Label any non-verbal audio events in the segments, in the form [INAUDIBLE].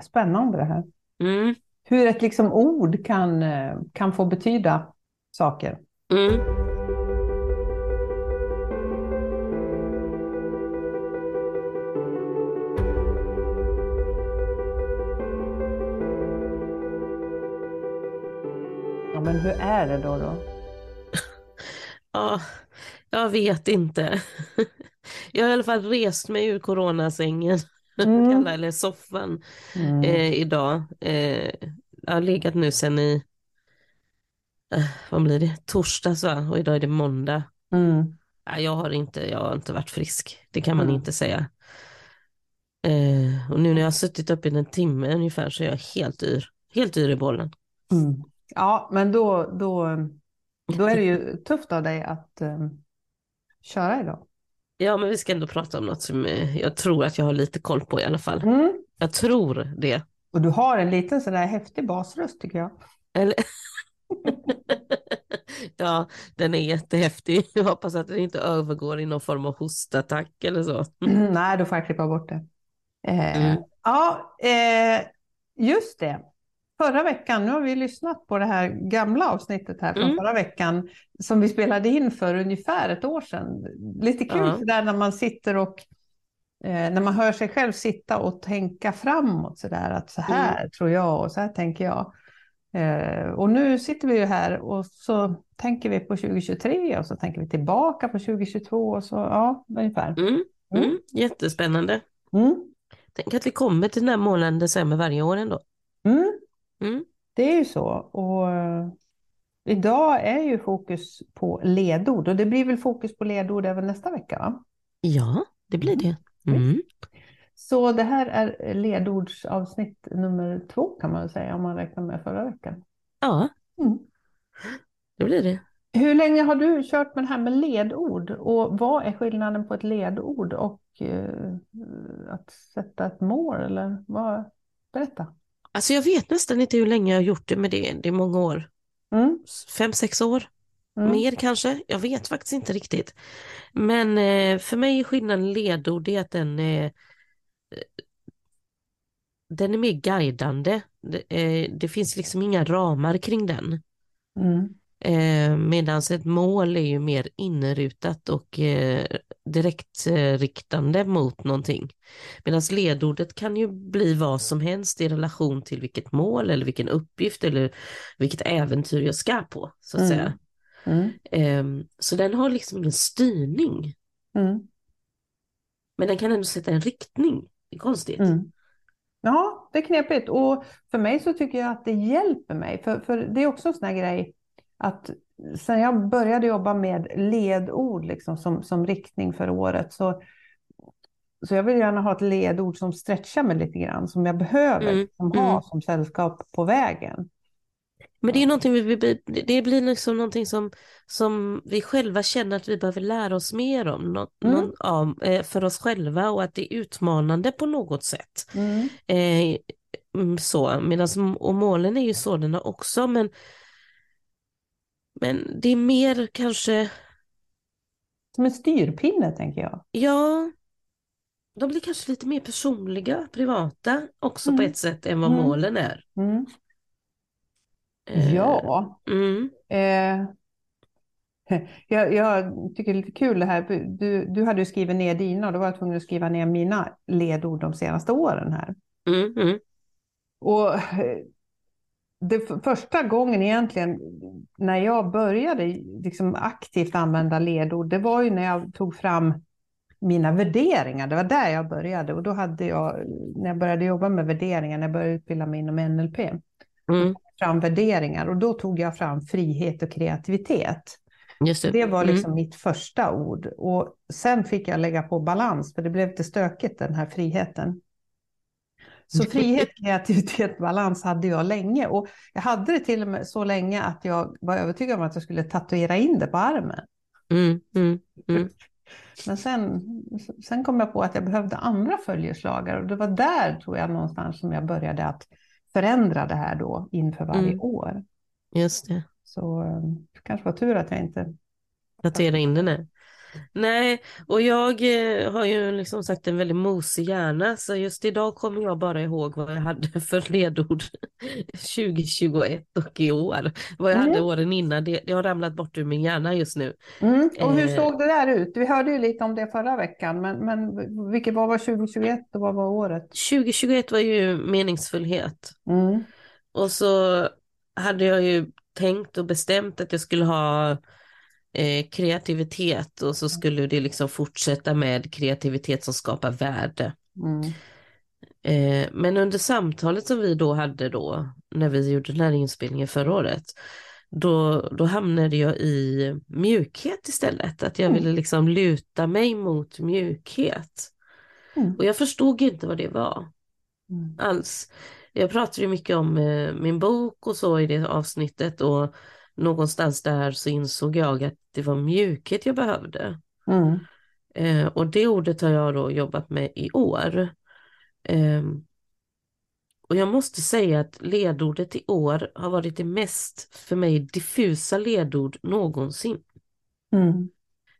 spännande det här. Mm. Hur ett liksom ord kan, eh, kan få betyda saker. Mm. Ja, men hur är det då? då? [LAUGHS] Ja, jag vet inte. [LAUGHS] Jag har i alla fall rest mig ur coronasängen, Mm. [LAUGHS] kalla eller soffan, Mm. eh, idag. Eh, jag har legat nu sen i, eh, vad blir det, torsdags va? Och idag är det måndag. Mm. Ja, jag, har inte, jag har inte varit frisk, det kan man Mm. inte säga. Eh, och nu när jag har suttit upp i en timme ungefär så är jag helt yr, helt yr i bollen. Mm. Ja, men då, då, då är det ju tufft av dig att eh, köra idag. Ja, men vi ska ändå prata om något som eh, jag tror att jag har lite koll på i alla fall. Mm. Jag tror det. Och du har en liten sån där häftig basröst tycker jag. Eller... [LAUGHS] ja, den är jättehäftig. Jag hoppas att den inte övergår i någon form av hostattack eller så. Nej, då får jag klippa bort det. Eh, Mm. Ja, eh, just det. Förra veckan, nu har vi lyssnat på det här gamla avsnittet här från Mm. förra veckan som vi spelade in för ungefär ett år sedan. Lite kul Ja. så där när man sitter och eh, när man hör sig själv sitta och tänka framåt så där att så här tror jag och så här tänker jag. Eh, och nu sitter vi ju här och så tänker vi på 2023 och så tänker vi tillbaka på 2022 och så ja, ungefär. Mm. Mm. Jättespännande. Mm. Tänk att vi kommer till den här månaden december varje år ändå. Mm. Mm. Det är ju så. Och eh, idag är ju fokus på ledord och det blir väl fokus på ledord även nästa vecka va? Ja, det blir det. Mm. Mm. Så det här är ledordsavsnitt nummer två kan man säga om man räknar med förra veckan. Ja, Mm. det blir det. Hur länge har du kört med det här med ledord och vad är skillnaden på ett ledord och eh, att sätta ett mål eller vad? Berätta. Alltså jag vet nästan inte hur länge jag har gjort det, men det, det är många år. Mm. Fem, sex år. Mm. Mer kanske, jag vet faktiskt inte riktigt. Men eh, för mig är skillnaden ledord det att den är, eh, den är mer guidande. Det, eh, det finns liksom inga ramar kring den. Mm. Eh, Medan ett mål är ju mer inrutat och eh, direkt eh, riktande mot någonting. Medan ledordet kan ju bli vad som helst i relation till vilket mål eller vilken uppgift eller vilket äventyr jag ska på. så att Mm. säga. Mm. Ehm, så den har liksom ingen styrning. Mm. Men den kan ändå sätta en riktning. Det är konstigt. Mm. Ja, det är knepigt. Och för mig så tycker jag att det hjälper mig. För, för det är också en sån här grej att sen jag började jobba med ledord liksom som, som riktning för året så, så jag vill gärna ha ett ledord som stretchar mig lite grann, som jag behöver Mm, liksom, ha mm. som sällskap på vägen. Men det är någonting vi, vi, det blir liksom någonting som, som vi själva känner att vi behöver lära oss mer om. Nå, Mm. någon, ja, eh, för oss själva och att det är utmanande på något sätt. Mm. Eh, mm, så, medans, och målen är ju sådana också men, men det är mer kanske, Som en styrpinne tänker jag. ja, de blir kanske lite mer personliga, privata också på Mm. ett sätt än vad Mm. målen är. Mm. Eh, Ja. Mm, Eh, [LAUGHS] jag, jag tycker det är lite kul det här. Du, du hade ju skrivit ner dina och då var jag tvungen att skriva ner mina ledord de senaste åren här. mm, mm, Och det första gången egentligen när jag började liksom aktivt använda ledord, det var ju när jag tog fram mina värderingar. Det var där jag började och då hade jag, när jag började jobba med värderingar, när jag började utbilda mig inom NLP, mm, fram värderingar och då tog jag fram frihet och kreativitet. det. Det var Mm. liksom mitt första ord. Och sen fick jag lägga på balans, för det blev lite stökigt den här friheten. Så frihet, kreativitet, balans hade jag länge. Och jag hade det till och med så länge att jag var övertygad om att jag skulle tatuera in det på armen. Mm, mm, mm. Men sen, sen kom jag på att jag behövde andra följeslagare. Och det var där, tror jag, någonstans som jag började att förändra det här då inför varje Mm. år. Just det. Så eh, det kanske var tur att jag inte... Datera in den här. Nej, och jag eh, har ju liksom sagt en väldigt mosig hjärna så just idag kommer jag bara ihåg vad jag hade [LAUGHS] för ledord 2021 och i år. Vad jag Mm. hade åren innan, det, det har ramlat bort ur min hjärna just nu. Mm. Och hur Eh. såg det där ut? Vi hörde ju lite om det förra veckan, men, men vilket vad var 2021 och vad var året? 2021 var ju meningsfullhet Mm. och så hade jag ju tänkt och bestämt att jag skulle ha eh, kreativitet och så skulle det liksom fortsätta med kreativitet som skapar värde. Mm. Eh, men under samtalet som vi då hade då, när vi gjorde den här inspelningen förra året, då, då hamnade jag i mjukhet istället. Att jag Mm. ville liksom luta mig mot mjukhet. Mm. Och jag förstod inte vad det var Mm. alls. Jag pratade ju mycket om eh, min bok och så i det avsnittet och någonstans där så insåg jag att det var mjukhet jag behövde. Mm. Eh, och det ordet har jag då jobbat med i år. Ehm, och jag måste säga att ledordet i år har varit det mest för mig diffusa ledord någonsin. Mm.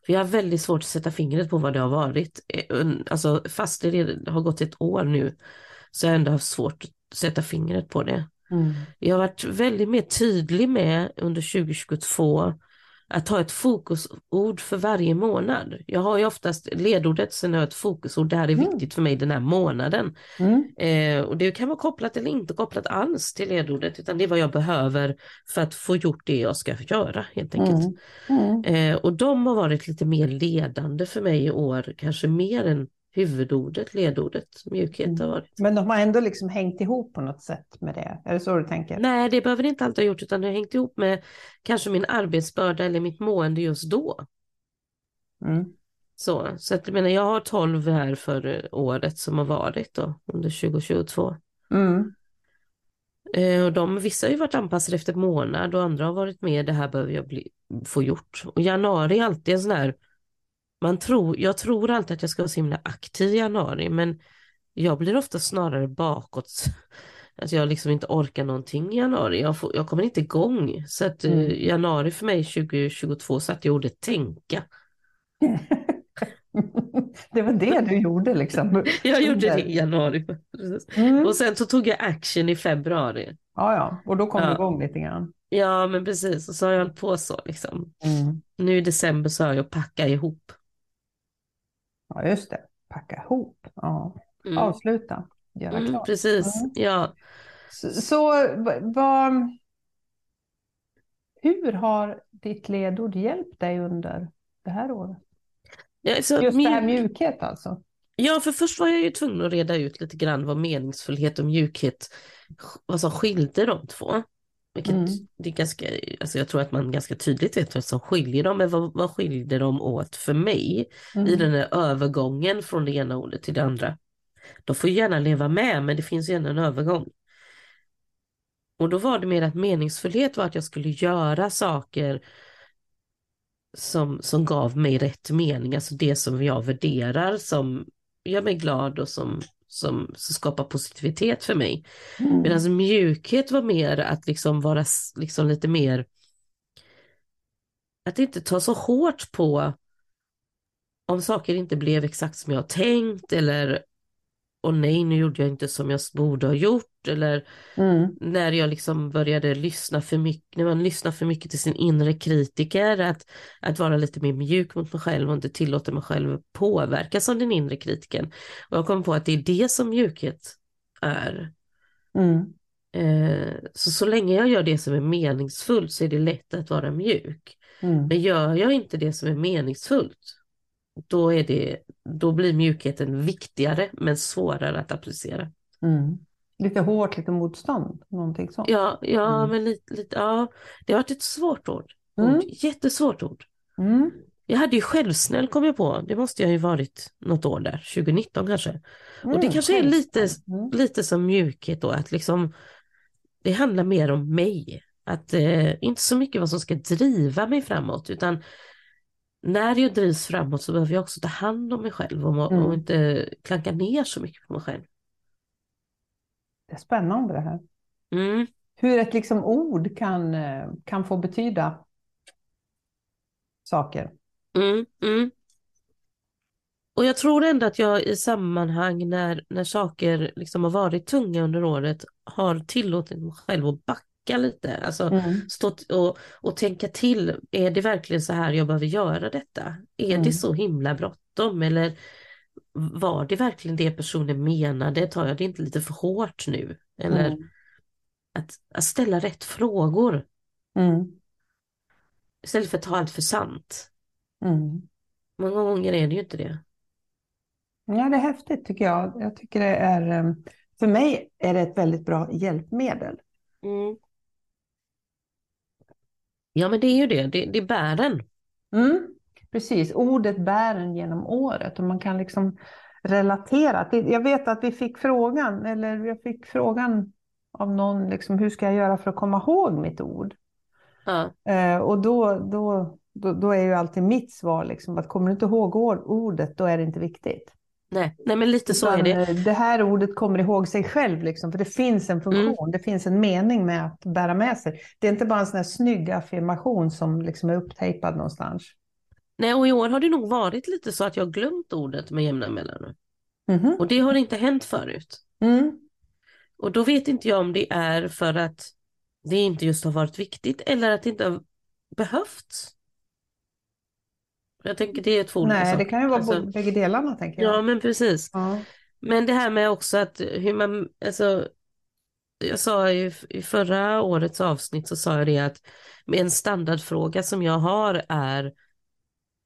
För jag har väldigt svårt att sätta fingret på vad det har varit. Eh, Alltså fast det har gått ett år nu så jag ändå haft svårt att sätta fingret på det. Mm. Jag har varit väldigt mer tydlig med under 2022 att ha ett fokusord för varje månad. Jag har ju oftast ledordet, sen har jag ett fokusord, det här är Mm. viktigt för mig den här månaden. Mm. Eh, och det kan vara kopplat eller inte kopplat alls till ledordet, utan det är vad jag behöver för att få gjort det jag ska göra helt enkelt. Mm. Mm. Eh, och de har varit lite mer ledande för mig i år, kanske mer än huvudordet, ledordet, mjukhet har varit. Men de har ändå liksom hängt ihop på något sätt med det. Är det så du tänker? Nej, det behöver det inte alltid ha gjort, utan det har hängt ihop med kanske min arbetsbörda eller mitt mående just då. Mm. Så, så att jag menar, jag har 12 här för året som har varit då, under 2022. Mm. Eh, och de, vissa har ju varit anpassade efter månad och andra har varit med, det här behöver jag bli, få gjort. Och januari är alltid en sån här, man tror, jag tror alltid att jag ska vara så himla aktiv i januari, men jag blir ofta snarare bakåt. Att jag liksom inte orkar någonting i januari, jag, får, jag kommer inte igång. Så att eh, Mm. januari för mig 2022 satte jag ordet tänka. [LAUGHS] det var det du gjorde liksom. [LAUGHS] Jag gjorde det i januari. Mm. Och sen så tog jag action i februari. Ja, ja, och då kom Ja. du igång lite grann. Ja, men precis. Och så har jag hållit på så liksom. Mm. Nu i december så har jag packa ihop. Ja, just det. Packa ihop. Ja. Mm. Avsluta. Göra Mm, klart. precis, Mm. ja. Så, så va- vad... Hur har ditt ledord hjälpt dig under det här året? Ja, så Just det här mjuk- mjukhet alltså. ja, för först var jag ju tvungen att reda ut lite grann vad meningsfullhet och mjukhet, vad som skilde de två. Vilket Mm. det är ganska, alltså jag tror att man ganska tydligt vet vad som skiljer dem, men vad, vad skiljer de åt för mig i Mm. den här övergången från det ena ordet till det andra. De får gärna leva med, men det finns ju ändå en övergång. Och då var det mer att meningsfullhet var att jag skulle göra saker som, som gav mig rätt mening, alltså det som jag värderar, som gör mig glad och som, som, som skapar positivitet för mig. Mm. Medan mjukhet var mer att liksom vara liksom lite mer, att inte ta så hårt på om saker inte blev exakt som jag tänkt eller och nej, nu gjorde jag inte som jag borde ha gjort eller Mm. när jag liksom började lyssna för mycket, när man lyssnar för mycket till sin inre kritiker, att, att vara lite mer mjuk mot mig själv och inte tillåta mig själv påverkas av den inre kritiken. Och jag kom på att det är det som mjukhet är. Mm. Eh, så så länge jag gör det som är meningsfullt så är det lätt att vara mjuk. Mm. Men gör jag inte det som är meningsfullt, då, är det, då blir mjukheten viktigare men svårare att applicera. Mm. Lite hårt, lite motstånd, någonting sånt. Ja, ja Mm. men lite, lite, ja, det har varit ett svårt ord. Mm. ord. Jättesvårt ord. Mm. Jag hade ju självsnäll kom jag på, det måste jag ju varit något år där, 2019 kanske. Och det Mm. kanske är lite, Mm. lite som mjukhet då, att liksom det handlar mer om mig. Att eh, inte så mycket vad som ska driva mig framåt, utan när jag drivs framåt så behöver jag också ta hand om mig själv och, må- Mm. och inte klanka ner så mycket på mig själv. Det är spännande det här. Mm. Hur ett liksom ord kan, eh, kan få betyda saker. Mm, mm. Och jag tror ändå att jag i sammanhang när, när saker liksom har varit tunga under året har tillåtit mig själv att backa lite. Alltså Mm. stått och, och tänka till, är det verkligen så här jag behöver göra detta? Är Mm. det så himla bråttom eller var det verkligen det personen menade? Tar jag det inte lite för hårt nu? Eller Mm. att, att ställa rätt frågor Mm. istället för att ta allt för sant. Mm. Många gånger är det ju inte det. Ja, det är häftigt tycker jag. Jag tycker det är, eh, för mig är det ett väldigt bra hjälpmedel. Mm. Ja men det är ju det, det, det bär en. Mm, precis, ordet bär en genom året och man kan liksom relatera. Jag vet att vi fick frågan, eller jag fick frågan av någon, liksom, hur ska jag göra för att komma ihåg mitt ord? Eh, och då, då, då, då är ju alltid mitt svar liksom, att kommer du inte ihåg ord- ordet, då är det inte viktigt. Nej, nej men lite så är Utan, det. eh, det här ordet kommer ihåg sig själv, liksom, för det finns en funktion, det finns en mening med att bära med sig. Det är inte bara en sån här snygg affirmation som liksom är upptejpad någonstans. Nej och i år har det nog varit lite så att jag glömt ordet med jämna mellanrum. Mhm. Och det har inte hänt förut. Mm. Och då vet inte jag om det är för att det inte just har varit viktigt eller att det inte har behövts. Jag tänker det är två olika Nej, det kan ju vara Alltså, bägge delarna tänker jag. Ja men precis. Ja. Men det här med också att hur man, alltså jag sa i, i förra årets avsnitt så sa jag det att en standardfråga som jag har är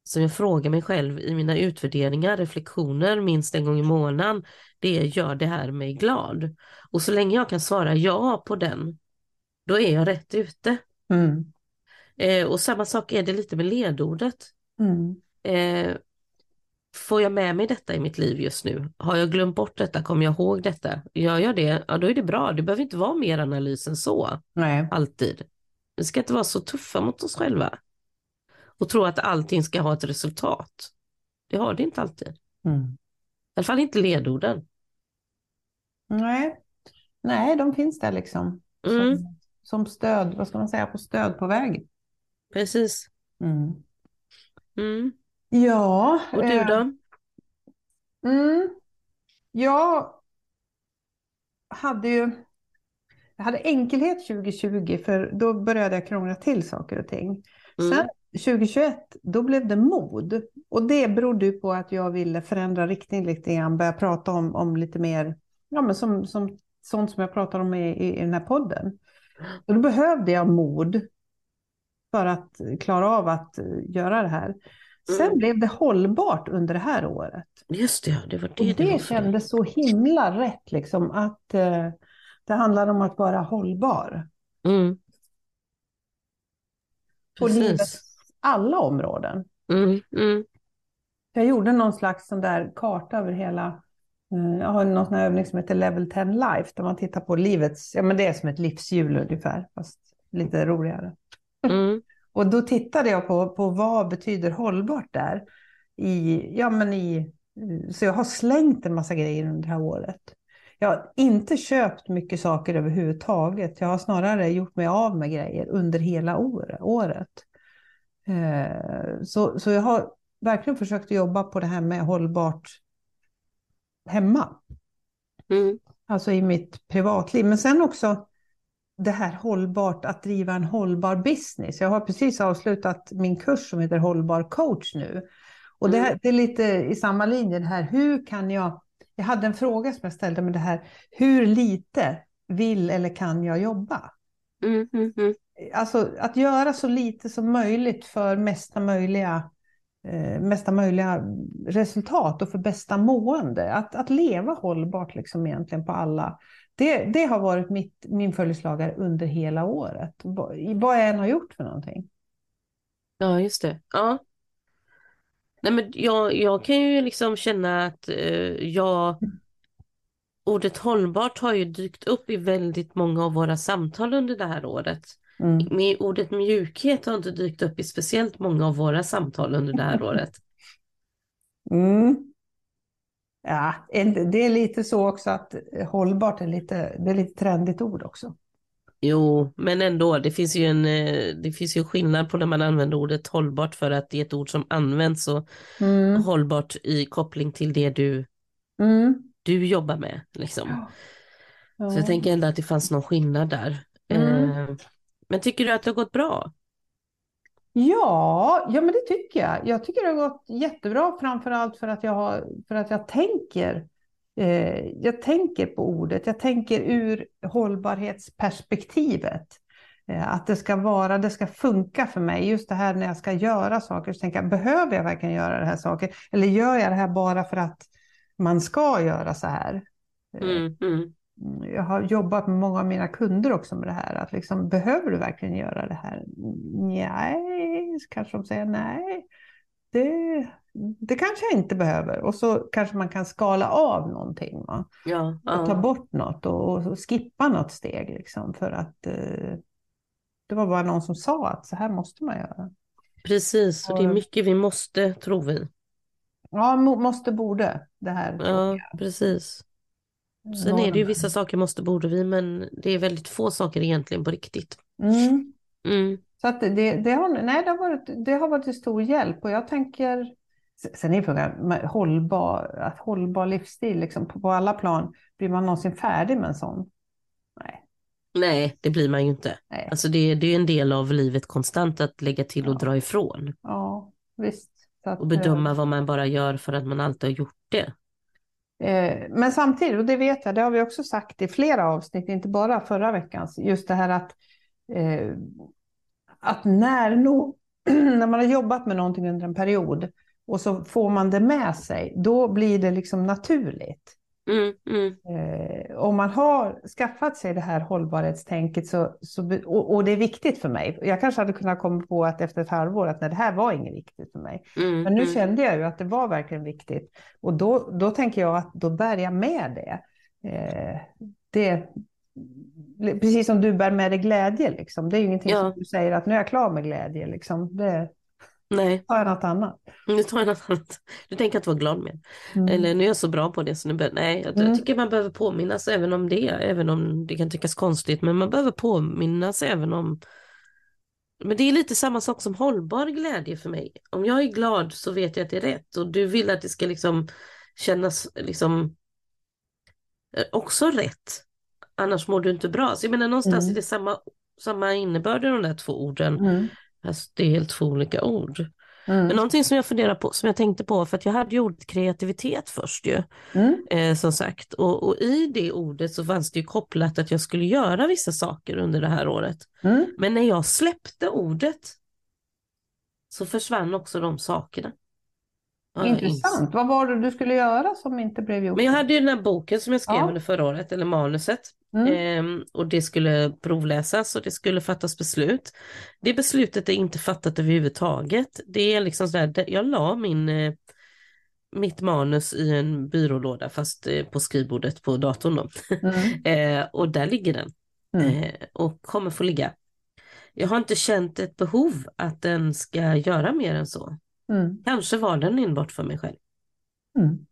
som jag frågar mig själv i mina utvärderingar, reflektioner minst en gång i månaden, det är gör det här mig glad? Och så länge jag kan svara ja på den, då är jag rätt ute. Mm. Eh, och samma sak är det lite med ledordet. Mm. Eh, får jag med mig detta i mitt liv just nu? Har jag glömt bort detta? Kommer jag ihåg detta? Gör jag det? Ja, då är det bra. Det behöver inte vara mer analys än så, Nej. alltid. Vi ska inte vara så tuffa mot oss själva. Och tro att allting ska ha ett resultat. Det har det inte alltid. I Mm. alla fall inte ledorden. Nej. Nej, de finns där liksom. Mm, Som, som stöd, vad ska man säga, på stöd på vägen. precis. Mm. Mm. Ja. Och du eh, då? Mm. Jag hade ju jag hade enkelhet 2020 för då började jag krångla till saker och ting. Mm. Sen 2021 då blev det mod och det berodde ju på att jag ville förändra riktning lite grann, börja prata om, om lite mer, ja men som, som sånt som jag pratar om i, i, i den här podden. Och då behövde jag mod för att klara av att göra det här. Sen Mm. blev det hållbart under det här året. Just det, det var det Och det, det kändes så himla rätt, liksom, att eh, det handlar om att vara hållbar Mm. på livets Precis. Alla områden. Mm. Mm. Jag gjorde någon slags sån där karta över hela, eh, jag har någon sån här övning som heter Level 10 Life, där man tittar på livets, ja men det är som ett livshjul ungefär, fast lite roligare. Mm. Och då tittade jag på, på vad betyder hållbart där. I, ja, men i, så jag har slängt en massa grejer under det här året. Jag har inte köpt mycket saker överhuvudtaget. Jag har snarare gjort mig av med grejer under hela år- året. Eh, så, så jag har verkligen försökt jobba på det här med hållbart hemma. Mm. Alltså i mitt privatliv. Men sen också det här hållbart, att driva en hållbar business. Jag har precis avslutat min kurs som heter Hållbar coach nu. Och det, här, det är lite i samma linje det här, hur kan jag... Jag hade en fråga som jag ställde med det här, hur lite vill eller kan jag jobba? Mm. Mm. Mm. Alltså att göra så lite som möjligt för mesta möjliga, eh, mesta möjliga resultat och för bästa mående. Att, att leva hållbart liksom egentligen på alla. Det, det har varit mitt, min följeslagare under hela året. Vad jag än har gjort för någonting. Ja, just det. Ja. Nej, men jag, jag kan ju liksom känna att eh, jag, ordet hållbart har ju dykt upp i väldigt många av våra samtal under det här året. Mm. Men ordet mjukhet har inte dykt upp i speciellt många av våra samtal under det här [LAUGHS] året. Mm. Ja, det är lite så också att hållbart är lite, det är lite trendigt ord också. Jo, men ändå, det finns ju en, eh, det finns ju skillnad på när man använder ordet hållbart för att det är ett ord som används och Mm. hållbart i koppling till det du, Mm. du jobbar med. Liksom. Ja. Så jag tänker ändå att det fanns någon skillnad där. Mm. Men tycker du att det har gått bra? Ja, ja, men det tycker jag. Jag tycker det har gått jättebra, framför allt för att jag, har, för att jag tänker. Eh, jag tänker på ordet, jag tänker ur hållbarhetsperspektivet. Eh, att det ska vara, det ska funka för mig. Just det här när jag ska göra saker, så tänker jag, behöver jag verkligen göra det här saker? Eller gör jag det här bara för att man ska göra så här? Eh, Mm, mm. Jag har jobbat med många av mina kunder också med det här. Att liksom, behöver du verkligen göra det här? Nej, kanske de säger nej. Det, det kanske jag inte behöver. Och så kanske man kan skala av någonting. Va? Ja, Och ta ja. bort något och, och skippa något steg. Liksom, för att eh, det var bara någon som sa att så här måste man göra. precis. Och det är mycket vi måste, tror vi. Ja, måste, borde. Det här. Ja, precis. Sen är det ju vissa saker måste, borde vi, men det är väldigt få saker egentligen på riktigt. Mm. Mm. Så att det, det, har, nej, det, har varit, det har varit till stor hjälp och jag tänker, sen är frågan, hållbar, att hållbar livsstil liksom, på, på alla plan, blir man någonsin färdig med en sån? Nej. Nej, det blir man ju inte. nej. Alltså det, det är en del av livet konstant att lägga till och Ja. dra ifrån. Ja, visst. Att, Och bedöma vad man bara gör för att man alltid har gjort det. Eh, men samtidigt, och det vet jag, det har vi också sagt i flera avsnitt, inte bara förra veckans, just det här att, eh, att när, nog, [CLEARS THROAT] när man har jobbat med någonting under en period och så får man det med sig, då blir det liksom naturligt. Mm, mm, Eh, om man har skaffat sig det här hållbarhetstänket så, så, och, och det är viktigt för mig. Jag kanske hade kunnat komma på att efter ett halvår att nej, det här var inget viktigt för mig. mm, Men nu mm. kände jag ju att det var verkligen viktigt. Och då, då tänker jag att då bär jag med det. Eh, det precis som du bär med dig glädje. Liksom. Det är ju ingenting Ja. som du säger att nu är jag klar med glädje. Liksom. Det Nej, tar jag något annat. nu tar jag något annat. Du tänker att vara glad med. Mm. Eller nu är jag så bra på det så nu bör... Nej, jag Mm. tycker man behöver påminnas även om det. Även om det kan tyckas konstigt. Men man behöver påminnas även om... Men det är lite samma sak som hållbar glädje för mig. Om jag är glad så vet jag att det är rätt. Och du vill att det ska liksom kännas liksom eh, också rätt. Annars mår du inte bra. Så jag menar någonstans Mm. är det samma, samma innebörd i de där två orden. Mm. Fast det är helt två olika ord. Mm. Men någonting som jag funderar på, som jag tänkte på, för att jag hade ju ordet kreativitet först ju, Mm. eh, som sagt. Och, och i det ordet så fanns det ju kopplat att jag skulle göra vissa saker under det här året. Mm. Men när jag släppte ordet så försvann också de sakerna. Ja. Intressant. Vad var det du skulle göra som inte blev gjort? Men jag hade ju den här boken som jag skrev Ja. under förra året, eller manuset. Mm. Ehm, och det skulle provläsas och det skulle fattas beslut. Det beslutet är inte fattat överhuvudtaget. Det är liksom sådär, det- jag la min, eh, mitt manus i en byrålåda fast eh, på skrivbordet på datorn då. Mm. [LAUGHS] Eh, och där ligger den Mm. och kommer få ligga. Jag har inte känt ett behov att den ska göra mer än så. Mm. Kanske var den enbart för mig själv. Mm.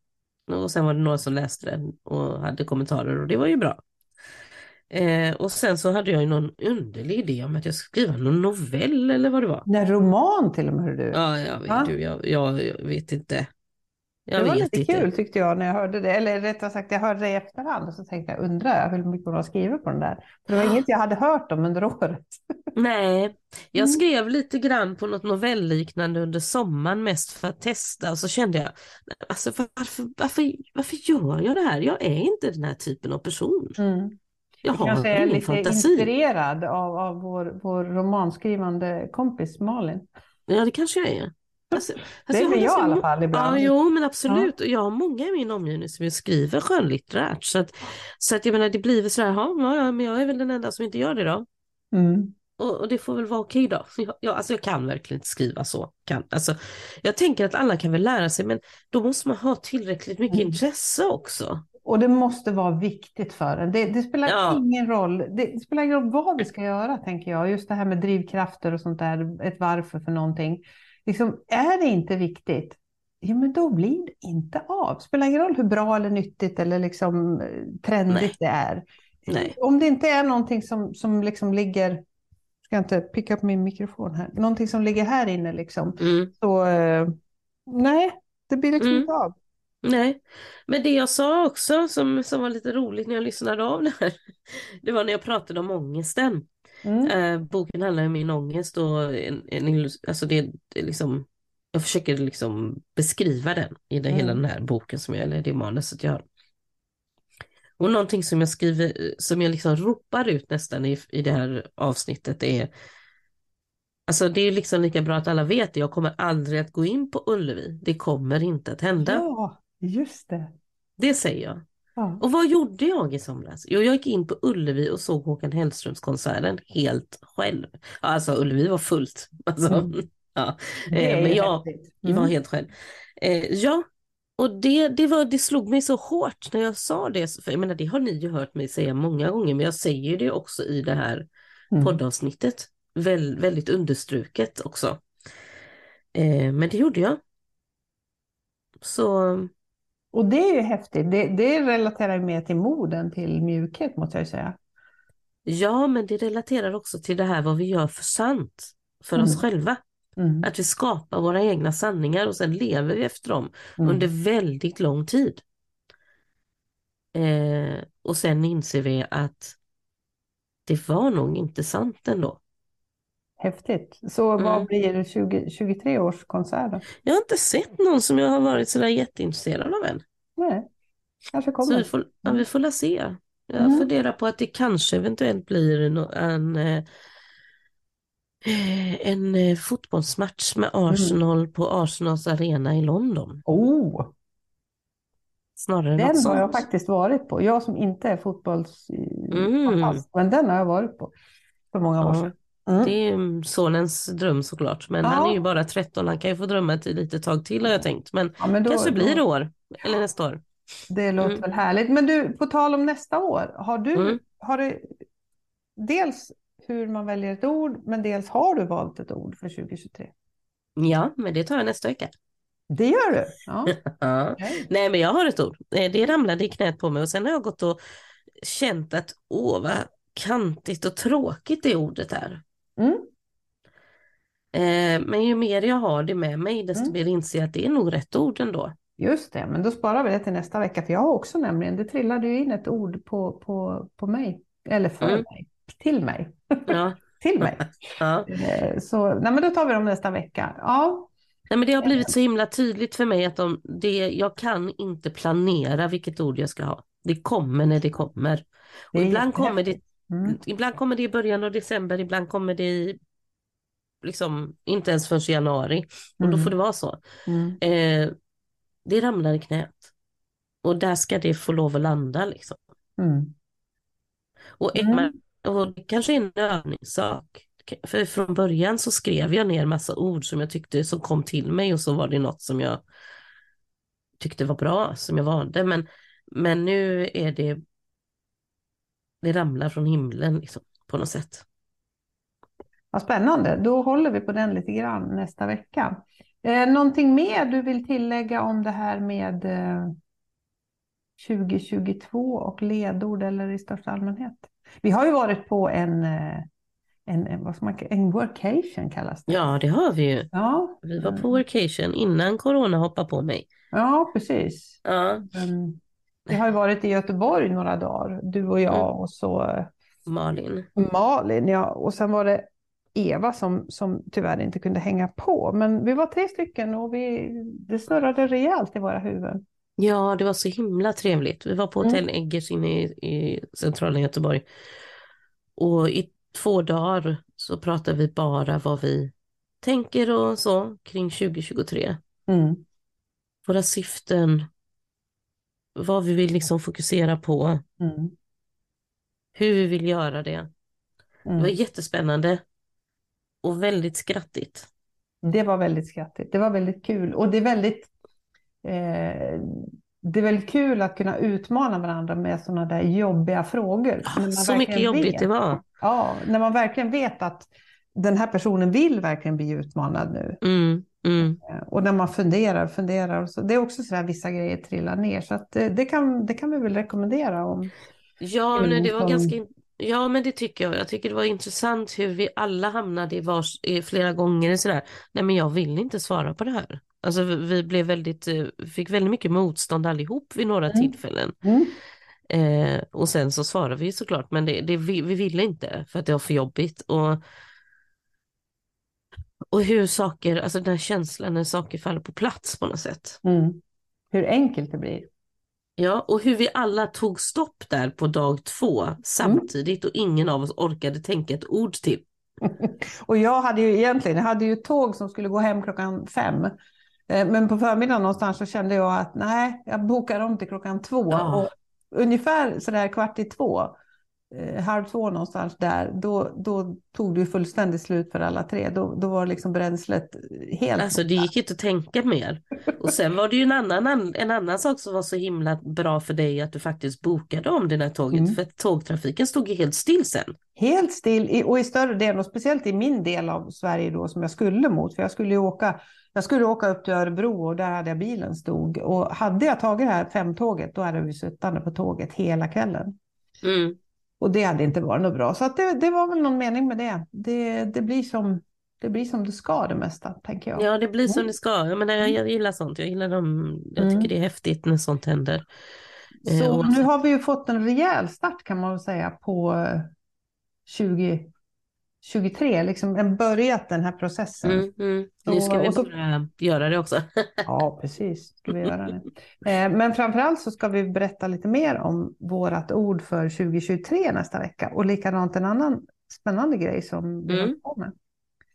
Och sen var det några som läste den och hade kommentarer och det var ju bra. Eh, och sen så hade jag ju någon underlig idé om att jag skulle skriva någon novell eller vad det var. Nej, roman till och med. Du. Ja, jag vet, du, jag, jag, jag vet inte. Jag det var lite inte. kul tyckte jag när jag hörde det. Eller rättare sagt, jag hörde det i efterhand och så tänkte jag, undrar hur mycket hon har skrivit på den där. För det var inget jag hade hört om under året. [LAUGHS] Nej, jag Mm. skrev lite grann på något novellliknande under sommaren mest för att testa och så kände jag, alltså varför, varför, varför gör jag det här? Jag är inte den här typen av person. Mm. Jag har kanske är lite fantasi. inspirerad av, av vår, vår romanskrivande kompis Malin. Ja, det kanske jag är. Alltså, Det alltså är har jag i alla fall ibland. Ja, jo, men absolut. Och jag har många i min omgivning som skriver skönlitterärt. Så att, så att jag menar, det blir väl så här, ja, ja, ja, men jag är väl den enda som inte gör det då. Mm. Och, och det får väl vara okej då. Jag, jag, alltså jag kan verkligen inte skriva så. Kan, alltså, jag tänker att alla kan väl lära sig, men då måste man ha tillräckligt mycket Mm. intresse också. Och det måste vara viktigt för en. Det, det spelar Ja. ingen roll. Det, det spelar ingen roll vad vi ska göra, tänker jag. Just det här med drivkrafter och sånt där, ett varför för någonting. Liksom, är det inte viktigt, ja men då blir det inte av. Spelar ingen roll hur bra eller nyttigt eller liksom eh, trendigt Nej. det är. Nej. om det inte är någonting som, som liksom ligger, ska jag inte picka upp min mikrofon här, någonting som ligger här inne liksom, Mm. så eh, nej, det blir liksom Mm. inte av. Nej, men det jag sa också som, som var lite roligt när jag lyssnade av det här, [LAUGHS] det var när jag pratade om ångesten. Mm. Eh, boken handlar om min ångest och en, en, alltså det, det liksom, jag försöker liksom beskriva den i hela Mm. den här boken, som jag, eller det manuset jag har. Och någonting som jag skriver, som jag liksom ropar ut nästan i, i det här avsnittet är, alltså det är liksom lika bra att alla vet det, jag kommer aldrig att gå in på Ullevi, det kommer inte att hända. Ja, just det. Det säger jag. Ja. Och vad gjorde jag i somras? Jo, jag gick in på Ullevi och såg Håkan Hellströms-konserten helt själv. Alltså Ullevi var fullt. [LAUGHS] Alltså, Mm. ja. Eh, men jag häftigt. var Mm. helt själv. Eh, ja, och det, det, var, det slog mig så hårt när jag sa det. För jag menar, det har ni ju hört mig säga många gånger, men jag säger det också i det här Mm. poddavsnittet. Väl, väldigt understruket också. Eh, men det gjorde jag. Så Och det är ju häftigt. Det, det relaterar mer till mod än till mjukhet måste jag säga. ja, men det relaterar också till det här vad vi gör för sant för oss Mm. själva. Mm. Att vi skapar våra egna sanningar och sen lever vi efter dem Mm. under väldigt lång tid. Eh, och sen inser vi att det var nog inte sant ändå. Häftigt. Så Mm. vad blir det 20, 23 års konsert då? Jag har inte sett någon som jag har varit sådär jätteintresserad av än. Nej, kanske Så kommer. vi får, ja, vi får la se. Jag Mm. funderar på att det kanske eventuellt blir en, eh, en eh, fotbollsmatch med Arsenal på Arsenals arena i London. Oh, Snarare den har jag sånt. faktiskt varit på. Jag som inte är fotbollsfantast, Mm. men den har jag varit på för många år sedan. Mm. det är sonens dröm såklart. Men Ja. han är ju bara 13, han kan ju få drömma ett litet tag till har jag tänkt. Men Ja, men då, kanske blir det då, år, eller nästa år. det låter Mm. väl härligt. Men du, på tal om nästa år, har du, Mm. har du dels hur man väljer ett ord, men dels har du valt ett ord för 2023? Ja, men det tar jag nästa vecka. Det gör du? Ja. [LAUGHS] Ja. okej. Nej, men jag har ett ord. Eh, Det ramlade i knät på mig och sen har jag gått och känt att åh vad kantigt och tråkigt det ordet är. Mm. Eh, Men ju mer jag har det med mig desto Mm. mer inser jag att det är nog rätt ord ändå. Just det, men då sparar vi det till nästa vecka, för jag har också nämligen, det trillade ju in ett ord på, på, på mig, eller för Mm. mig, till mig, Ja, [LAUGHS] till mig. [LAUGHS] ja. Eh, Så, nej men då tar vi dem nästa vecka. Ja, Nej, men det har blivit så himla tydligt för mig att de, det, jag kan inte planera vilket ord jag ska ha. Det kommer när det kommer. Och det ibland kommer det. Mm. Ibland kommer det i början av december, ibland kommer det i, liksom, inte ens förrän i januari. Och då Mm. får det vara så. Mm. Eh, det ramlar i knät. Och där ska det få lov att landa liksom. Mm. Och, Mm. och det kanske är en övningssak. För från början så skrev jag ner massa ord som jag tyckte som kom till mig och så var det något som jag tyckte var bra, som jag valde. Men, men nu är det, det ramlar från himlen liksom, på något sätt. Vad spännande, då håller vi på den lite grann nästa vecka. Eh, någonting mer du vill tillägga om det här med eh, 2022 och ledord eller i största allmänhet? Vi har ju varit på en, eh, en, en, vad man, en workation kallas det. Ja, det har vi ju. Ja, Vi var på workation innan corona hoppade på mig. ja precis. Ja. Vi har ju varit i Göteborg några dagar, du och jag Mm. och så eh, Malin. Malin, ja, och sen var det Eva som, som tyvärr inte kunde hänga på. Men vi var tre stycken och vi, det snurrade rejält i våra huvuden. Ja, det var så himla trevligt. Vi var på Mm. hotell Eggers inne i, i centrala Göteborg. Och i två dagar så pratade vi bara vad vi tänker och så kring 2023. Mm. Våra syften, vad vi vill liksom fokusera på, Mm. hur vi vill göra det. Det var Mm. jättespännande och väldigt skrattigt. Det var väldigt skrattigt. Det var väldigt kul. Och det är väldigt, eh, det är väldigt kul att kunna utmana varandra med sådana där jobbiga frågor. Man Ah, Så mycket jobbigt vet, det var. Ja, när man verkligen vet att den här personen vill verkligen bli utmanad nu. Mm, mm. Eh, Och när man funderar, funderar. Och så, det är också så där vissa grejer trillar ner. Så att det, det, kan, det kan vi väl rekommendera om Ja, nej, det var som- ganska... Ja, men det tycker jag. Jag tycker det var intressant hur vi alla hamnade i vars, flera gånger i sådär, nej men jag vill inte svara på det här. Alltså vi- vi blev väldigt, eh, fick väldigt mycket motstånd allihop vid några Mm. tillfällen. Mm. Eh, och sen så svarade vi såklart, men det, det, vi, vi ville inte för att det var för jobbigt. Och, och hur saker, alltså den känslan när saker faller på plats på något sätt. Mm. Hur enkelt det blir. Ja, och hur vi alla tog stopp där på dag två samtidigt och ingen av oss orkade tänka ett ord till. [LAUGHS] Och jag hade ju egentligen, jag hade ju tåg som skulle gå hem klockan fem. Eh, Men på förmiddagen någonstans så kände jag att nej, jag bokar om till klockan två. Ja. Och ungefär sådär kvart i två, eh, halv två någonstans där, då, då tog det ju fullständigt slut för alla tre. Då, då var liksom bränslet helt Alltså det gick inte att tänka mer. Och sen var det ju en annan, en annan sak som var så himla bra för dig att du faktiskt bokade om det här tåget. Mm. För tågtrafiken stod ju helt still sen. Helt still och i större delen och speciellt i min del av Sverige då som jag skulle mot. För jag skulle ju åka, jag skulle åka upp till Örebro och där hade jag bilen stod. Och hade jag tagit det här femtåget då hade vi sittande på tåget hela kvällen. Mm. Och det hade inte varit något bra. Så det, det, var väl någon mening med det. Det, det, blir som, det blir som det ska det mesta, tänker jag. Ja, det blir mm. som det ska. Jag, menar, jag gillar sånt. Jag, gillar dem. jag mm. tycker mm. det är häftigt när sånt händer. Eh, Så eh, nu har vi ju fått en rejäl start kan man väl säga på eh, 20, 23, liksom en börjat den här processen. Mm, mm. Nu ska och, vi så... bara göra det också. [LAUGHS] ja, precis. Ska vi göra det. Eh, men framförallt så ska vi berätta lite mer om vårt ord för 2023 nästa vecka och likadant en annan spännande grej som vi mm. har på med.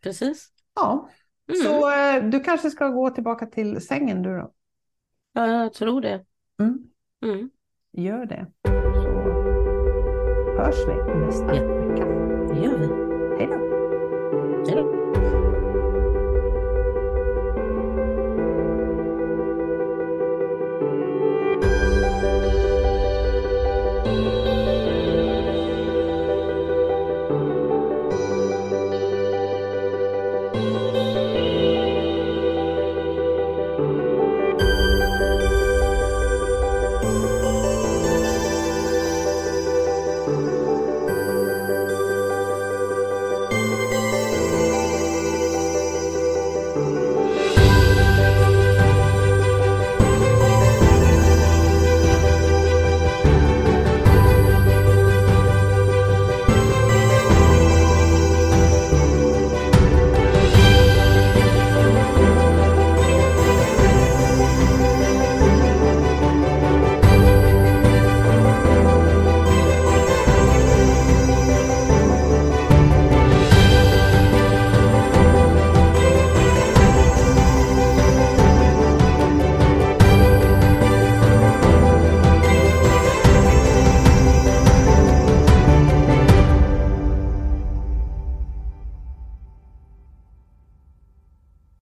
Precis. Ja, mm. så eh, du kanske ska gå tillbaka till sängen du då? Ja, jag tror det. Mm. Mm. Gör det. Så hörs vi nästa. Ja.